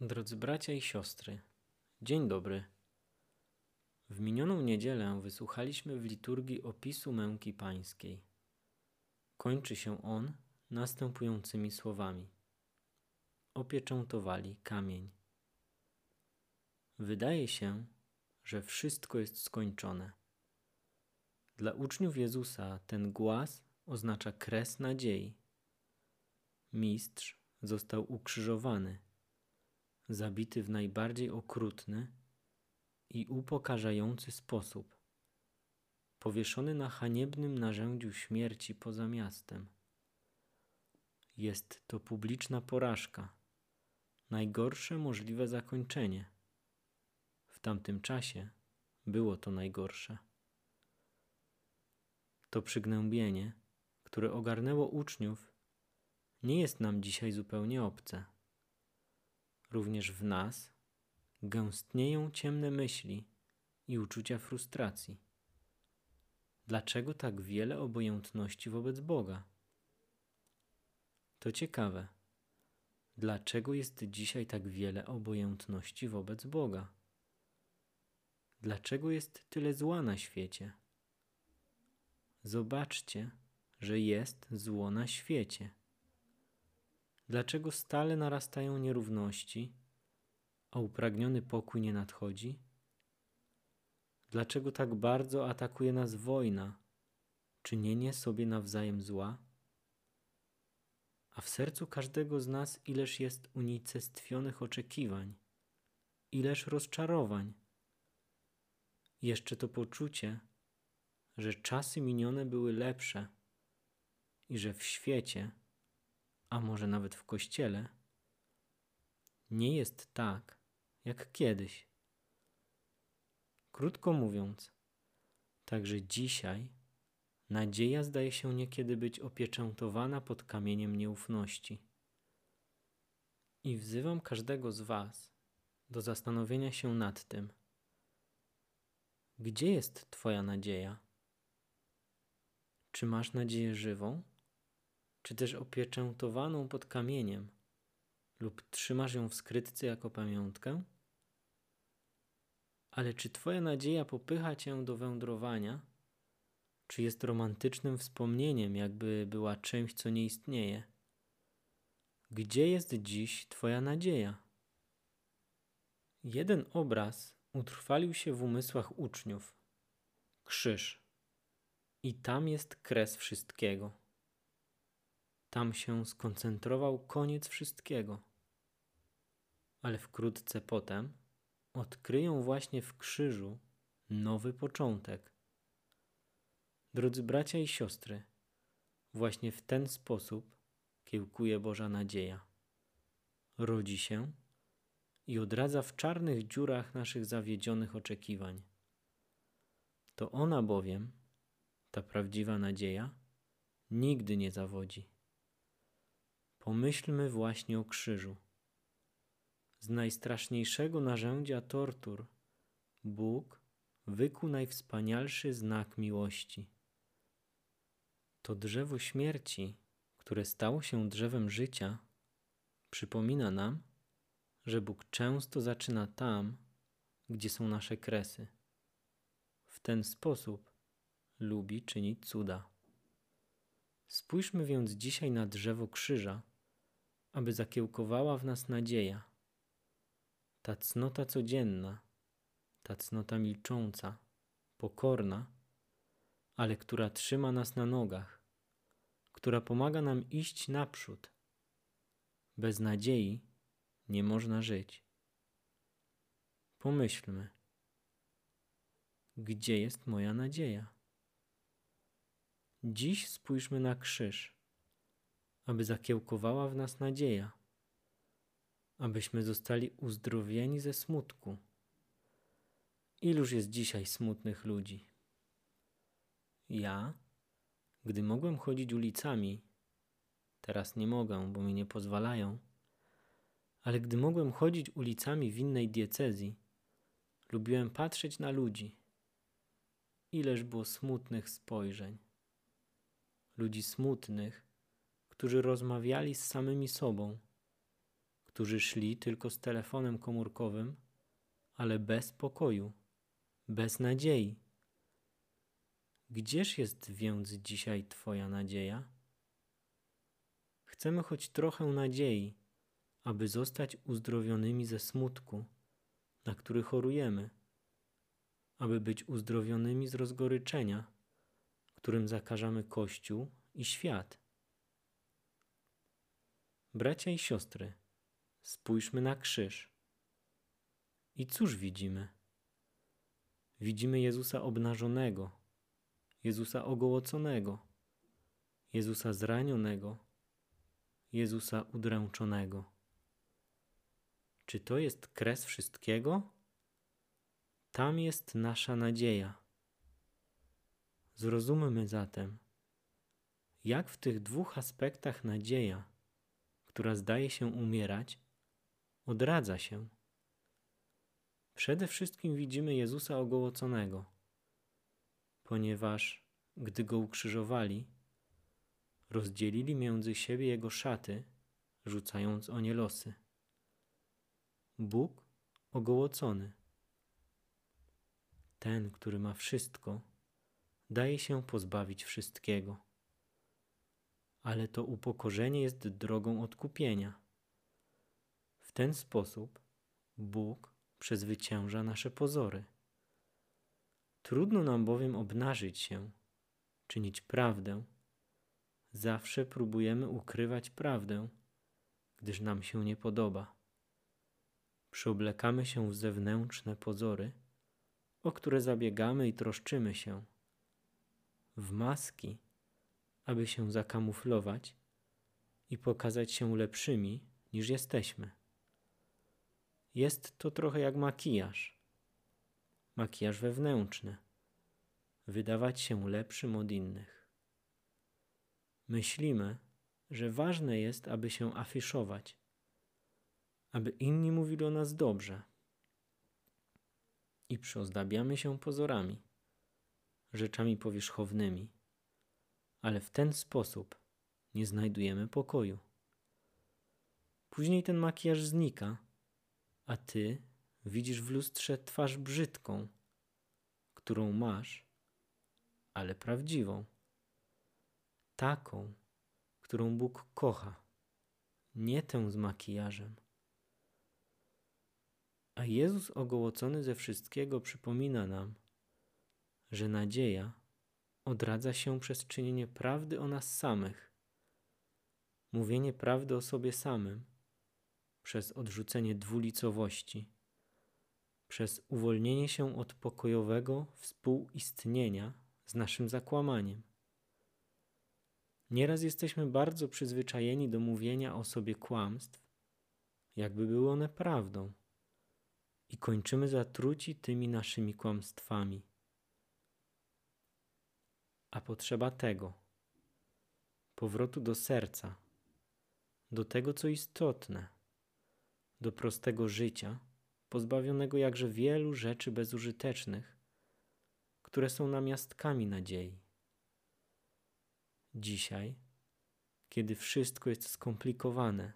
Drodzy bracia i siostry, dzień dobry. W minioną niedzielę wysłuchaliśmy w liturgii opisu męki pańskiej. Kończy się on następującymi słowami: Opieczętowali kamień. Wydaje się, że wszystko jest skończone. Dla uczniów Jezusa ten głaz oznacza kres nadziei. Mistrz został ukrzyżowany zabity w najbardziej okrutny i upokarzający sposób, powieszony na haniebnym narzędziu śmierci poza miastem. Jest to publiczna porażka, najgorsze możliwe zakończenie. W tamtym czasie było to najgorsze. To przygnębienie, które ogarnęło uczniów, nie jest nam dzisiaj zupełnie obce również w nas gęstnieją ciemne myśli i uczucia frustracji. Dlaczego tak wiele obojętności wobec Boga? To ciekawe. Dlaczego jest dzisiaj tak wiele obojętności wobec Boga? Dlaczego jest tyle zła na świecie? Zobaczcie, że jest zło na świecie. Dlaczego stale narastają nierówności, a upragniony pokój nie nadchodzi? Dlaczego tak bardzo atakuje nas wojna, czynienie sobie nawzajem zła? A w sercu każdego z nas ileż jest unicestwionych oczekiwań, ileż rozczarowań. Jeszcze to poczucie, że czasy minione były lepsze i że w świecie a może nawet w kościele, nie jest tak jak kiedyś. Krótko mówiąc, także dzisiaj nadzieja zdaje się niekiedy być opieczętowana pod kamieniem nieufności. I wzywam każdego z Was do zastanowienia się nad tym, gdzie jest Twoja nadzieja? Czy masz nadzieję żywą? Czy też opieczętowaną pod kamieniem, lub trzymasz ją w skrytce jako pamiątkę? Ale czy Twoja nadzieja popycha Cię do wędrowania? Czy jest romantycznym wspomnieniem, jakby była czymś, co nie istnieje? Gdzie jest dziś Twoja nadzieja? Jeden obraz utrwalił się w umysłach uczniów krzyż. I tam jest kres wszystkiego. Tam się skoncentrował koniec wszystkiego. Ale wkrótce potem odkryją właśnie w krzyżu nowy początek. Drodzy bracia i siostry, właśnie w ten sposób kiełkuje Boża nadzieja. Rodzi się i odradza w czarnych dziurach naszych zawiedzionych oczekiwań. To ona bowiem, ta prawdziwa nadzieja, nigdy nie zawodzi. Pomyślmy właśnie o krzyżu. Z najstraszniejszego narzędzia tortur Bóg wykuł najwspanialszy znak miłości. To drzewo śmierci, które stało się drzewem życia, przypomina nam, że Bóg często zaczyna tam, gdzie są nasze kresy. W ten sposób lubi czynić cuda. Spójrzmy więc dzisiaj na drzewo krzyża aby zakiełkowała w nas nadzieja. Ta cnota codzienna, ta cnota milcząca, pokorna, ale która trzyma nas na nogach, która pomaga nam iść naprzód. Bez nadziei nie można żyć. Pomyślmy, gdzie jest moja nadzieja? Dziś spójrzmy na krzyż aby zakiełkowała w nas nadzieja, abyśmy zostali uzdrowieni ze smutku. Iluż jest dzisiaj smutnych ludzi? Ja, gdy mogłem chodzić ulicami, teraz nie mogę, bo mi nie pozwalają, ale gdy mogłem chodzić ulicami w innej diecezji, lubiłem patrzeć na ludzi. Ileż było smutnych spojrzeń. Ludzi smutnych, którzy rozmawiali z samymi sobą, którzy szli tylko z telefonem komórkowym, ale bez pokoju, bez nadziei. Gdzież jest więc dzisiaj Twoja nadzieja? Chcemy choć trochę nadziei, aby zostać uzdrowionymi ze smutku, na który chorujemy, aby być uzdrowionymi z rozgoryczenia, którym zakażamy Kościół i świat. Bracia i siostry, spójrzmy na krzyż. I cóż widzimy? Widzimy Jezusa obnażonego, Jezusa ogołoconego, Jezusa zranionego, Jezusa udręczonego. Czy to jest kres wszystkiego? Tam jest nasza nadzieja. Zrozummy zatem, jak w tych dwóch aspektach nadzieja, która zdaje się umierać, odradza się. Przede wszystkim widzimy Jezusa ogołoconego, ponieważ gdy go ukrzyżowali, rozdzielili między siebie jego szaty, rzucając o nie losy. Bóg ogołocony. Ten, który ma wszystko, daje się pozbawić wszystkiego. Ale to upokorzenie jest drogą odkupienia. W ten sposób Bóg przezwycięża nasze pozory. Trudno nam bowiem obnażyć się, czynić prawdę. Zawsze próbujemy ukrywać prawdę, gdyż nam się nie podoba. Przyoblekamy się w zewnętrzne pozory, o które zabiegamy i troszczymy się, w maski, aby się zakamuflować i pokazać się lepszymi niż jesteśmy. Jest to trochę jak makijaż. Makijaż wewnętrzny. Wydawać się lepszym od innych. Myślimy, że ważne jest, aby się afiszować, aby inni mówili o nas dobrze. I przyozdabiamy się pozorami, rzeczami powierzchownymi, ale w ten sposób nie znajdujemy pokoju. Później ten makijaż znika a ty widzisz w lustrze twarz brzydką, którą masz, ale prawdziwą. Taką, którą Bóg kocha, nie tę z makijażem. A Jezus ogołocony ze wszystkiego przypomina nam, że nadzieja odradza się przez czynienie prawdy o nas samych, mówienie prawdy o sobie samym przez odrzucenie dwulicowości, przez uwolnienie się od pokojowego współistnienia z naszym zakłamaniem. Nieraz jesteśmy bardzo przyzwyczajeni do mówienia o sobie kłamstw, jakby były one prawdą, i kończymy zatruci tymi naszymi kłamstwami. A potrzeba tego. Powrotu do serca, do tego, co istotne. Do prostego życia, pozbawionego jakże wielu rzeczy bezużytecznych, które są namiastkami nadziei. Dzisiaj, kiedy wszystko jest skomplikowane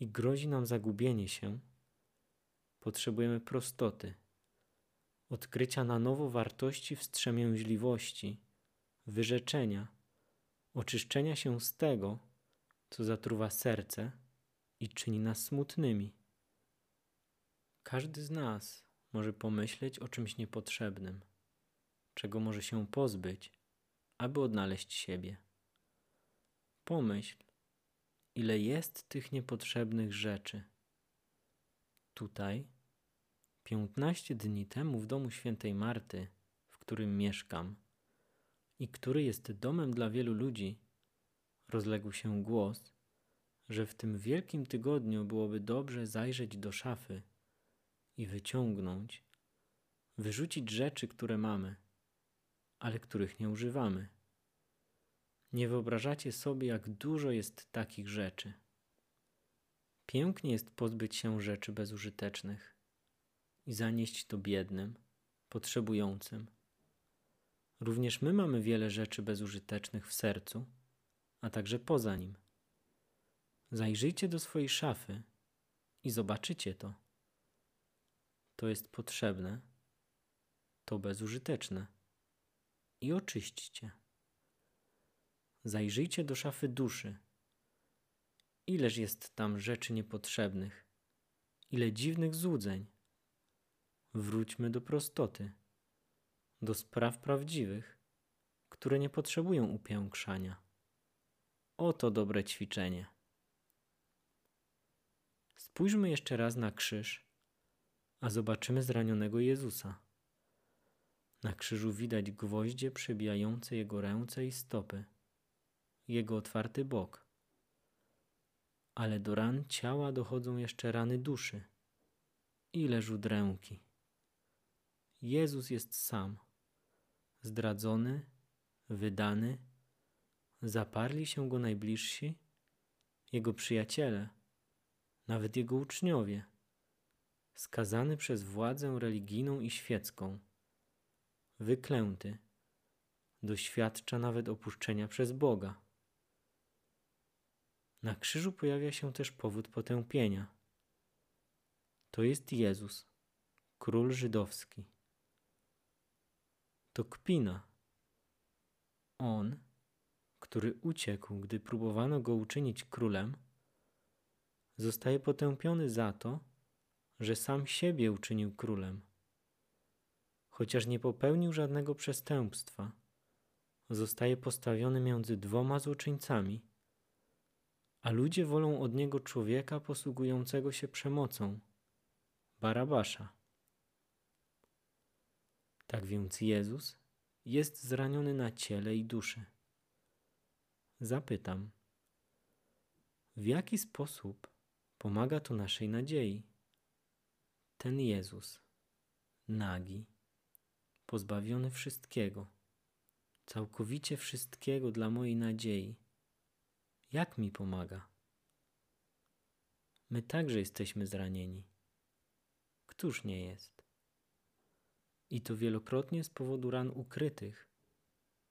i grozi nam zagubienie się, potrzebujemy prostoty, odkrycia na nowo wartości wstrzemięźliwości, wyrzeczenia, oczyszczenia się z tego, co zatruwa serce i czyni nas smutnymi. Każdy z nas może pomyśleć o czymś niepotrzebnym, czego może się pozbyć, aby odnaleźć siebie. Pomyśl, ile jest tych niepotrzebnych rzeczy. Tutaj, piętnaście dni temu w domu świętej Marty, w którym mieszkam i który jest domem dla wielu ludzi, rozległ się głos, że w tym wielkim tygodniu byłoby dobrze zajrzeć do szafy i wyciągnąć, wyrzucić rzeczy, które mamy, ale których nie używamy. Nie wyobrażacie sobie, jak dużo jest takich rzeczy. Pięknie jest pozbyć się rzeczy bezużytecznych i zanieść to biednym, potrzebującym. Również my mamy wiele rzeczy bezużytecznych w sercu, a także poza nim. Zajrzyjcie do swojej szafy i zobaczycie to. To jest potrzebne, to bezużyteczne. I oczyśćcie. Zajrzyjcie do szafy duszy. Ileż jest tam rzeczy niepotrzebnych, ile dziwnych złudzeń. Wróćmy do prostoty, do spraw prawdziwych, które nie potrzebują upiększania. Oto dobre ćwiczenie. Spójrzmy jeszcze raz na krzyż, a zobaczymy zranionego Jezusa. Na krzyżu widać gwoździe przebijające jego ręce i stopy, jego otwarty bok. Ale do ran ciała dochodzą jeszcze rany duszy. Ileż udręki. Jezus jest sam, zdradzony, wydany, zaparli się go najbliżsi, jego przyjaciele, nawet jego uczniowie, skazany przez władzę religijną i świecką, wyklęty, doświadcza nawet opuszczenia przez Boga. Na krzyżu pojawia się też powód potępienia. To jest Jezus, król żydowski. To kpina. On, który uciekł, gdy próbowano go uczynić królem, zostaje potępiony za to, że sam siebie uczynił królem. Chociaż nie popełnił żadnego przestępstwa, zostaje postawiony między dwoma złoczyńcami, a ludzie wolą od niego człowieka posługującego się przemocą, Barabasza. Tak więc Jezus jest zraniony na ciele i duszy. Zapytam, w jaki sposób pomaga to naszej nadziei? Ten Jezus, nagi, pozbawiony wszystkiego, całkowicie wszystkiego dla mojej nadziei, jak mi pomaga? My także jesteśmy zranieni. Któż nie jest? I to wielokrotnie z powodu ran ukrytych,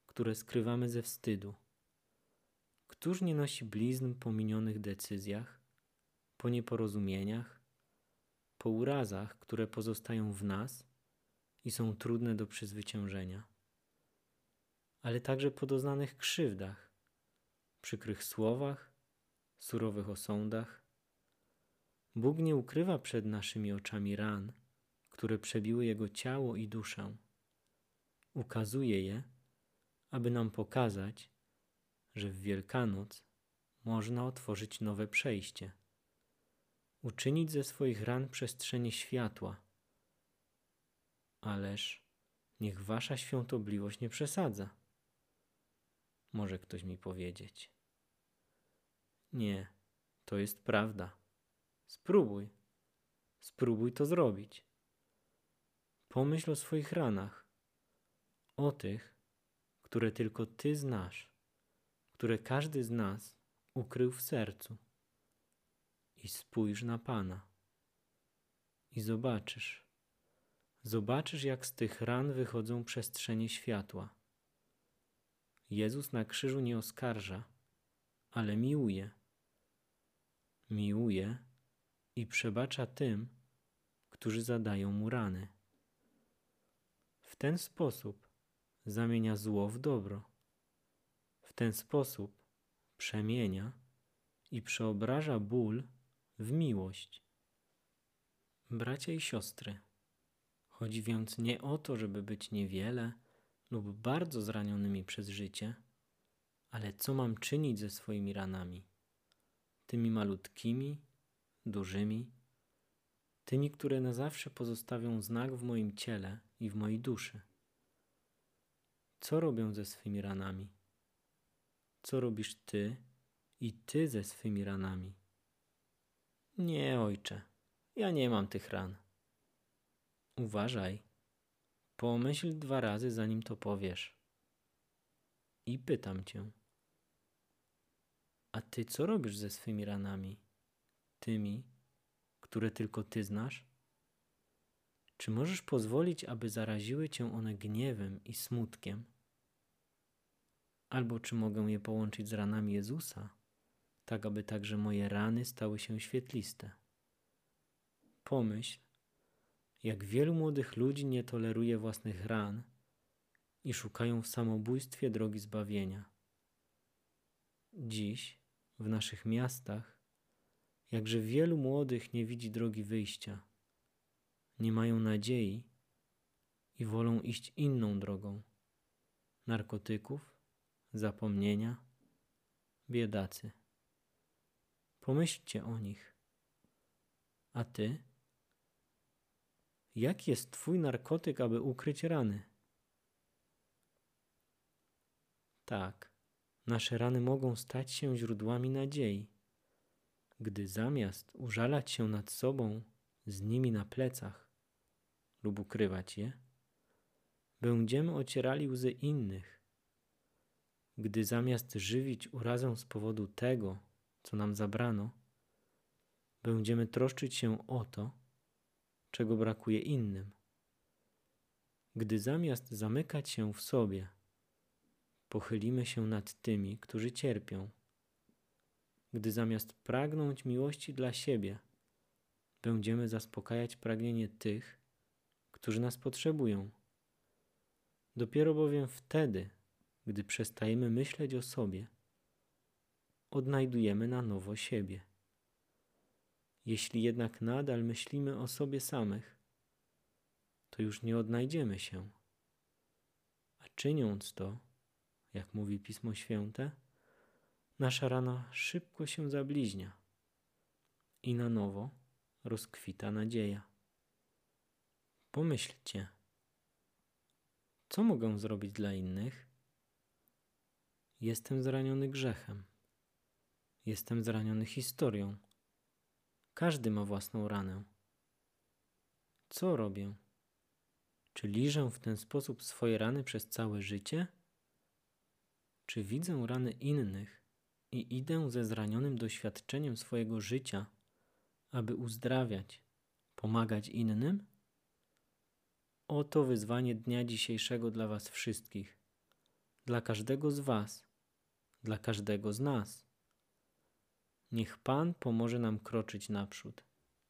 które skrywamy ze wstydu. Któż nie nosi blizn po minionych decyzjach, po nieporozumieniach, po urazach, które pozostają w nas i są trudne do przezwyciężenia, ale także po doznanych krzywdach, przykrych słowach, surowych osądach. Bóg nie ukrywa przed naszymi oczami ran, które przebiły Jego ciało i duszę. Ukazuje je, aby nam pokazać, że w Wielkanoc można otworzyć nowe przejście, uczynić ze swoich ran przestrzenie światła. Ależ niech wasza świątobliwość nie przesadza. Może ktoś mi powiedzieć. Nie, to jest prawda. Spróbuj. Spróbuj to zrobić. Pomyśl o swoich ranach, o tych, które tylko Ty znasz, które każdy z nas ukrył w sercu. I spójrz na Pana. I zobaczysz, zobaczysz, jak z tych ran wychodzą przestrzenie światła. Jezus na krzyżu nie oskarża, ale miłuje. Miłuje i przebacza tym, którzy zadają mu rany. W ten sposób zamienia zło w dobro. W ten sposób przemienia i przeobraża ból w miłość. Bracia i siostry, chodzi więc nie o to, żeby być niewiele lub bardzo zranionymi przez życie, ale co mam czynić ze swoimi ranami? Tymi malutkimi, dużymi, tymi, które na zawsze pozostawią znak w moim ciele i w mojej duszy. Co robią ze swymi ranami? Co robisz ty i ty ze swymi ranami? Nie, ojcze, ja nie mam tych ran. Uważaj, pomyśl dwa razy, zanim to powiesz. I pytam cię, a ty co robisz ze swymi ranami? Tymi, które tylko ty znasz? Czy możesz pozwolić, aby zaraziły cię one gniewem i smutkiem? Albo czy mogę je połączyć z ranami Jezusa, tak aby także moje rany stały się świetliste? Pomyśl, jak wielu młodych ludzi nie toleruje własnych ran i szukają w samobójstwie drogi zbawienia. Dziś w naszych miastach jakże wielu młodych nie widzi drogi wyjścia, nie mają nadziei i wolą iść inną drogą narkotyków, zapomnienia, biedacy. Pomyślcie o nich. A ty? Jaki jest twój narkotyk, aby ukryć rany? Tak, nasze rany mogą stać się źródłami nadziei, gdy zamiast użalać się nad sobą z nimi na plecach lub ukrywać je, będziemy ocierali łzy innych, gdy zamiast żywić urazę z powodu tego, co nam zabrano, będziemy troszczyć się o to, czego brakuje innym. Gdy zamiast zamykać się w sobie, pochylimy się nad tymi, którzy cierpią. Gdy zamiast pragnąć miłości dla siebie, będziemy zaspokajać pragnienie tych, którzy nas potrzebują. Dopiero bowiem wtedy, gdy przestajemy myśleć o sobie, odnajdujemy na nowo siebie. Jeśli jednak nadal myślimy o sobie samych, to już nie odnajdziemy się. A czyniąc to, jak mówi Pismo Święte, nasza rana szybko się zabliźnia i na nowo rozkwita nadzieja. Pomyślcie, co mogę zrobić dla innych? Jestem zraniony grzechem. Jestem zraniony historią. Każdy ma własną ranę. Co robię? Czy liżę w ten sposób swoje rany przez całe życie? Czy widzę rany innych i idę ze zranionym doświadczeniem swojego życia, aby uzdrawiać, pomagać innym? Oto wyzwanie dnia dzisiejszego dla Was wszystkich, dla każdego z Was, dla każdego z nas. Niech Pan pomoże nam kroczyć naprzód.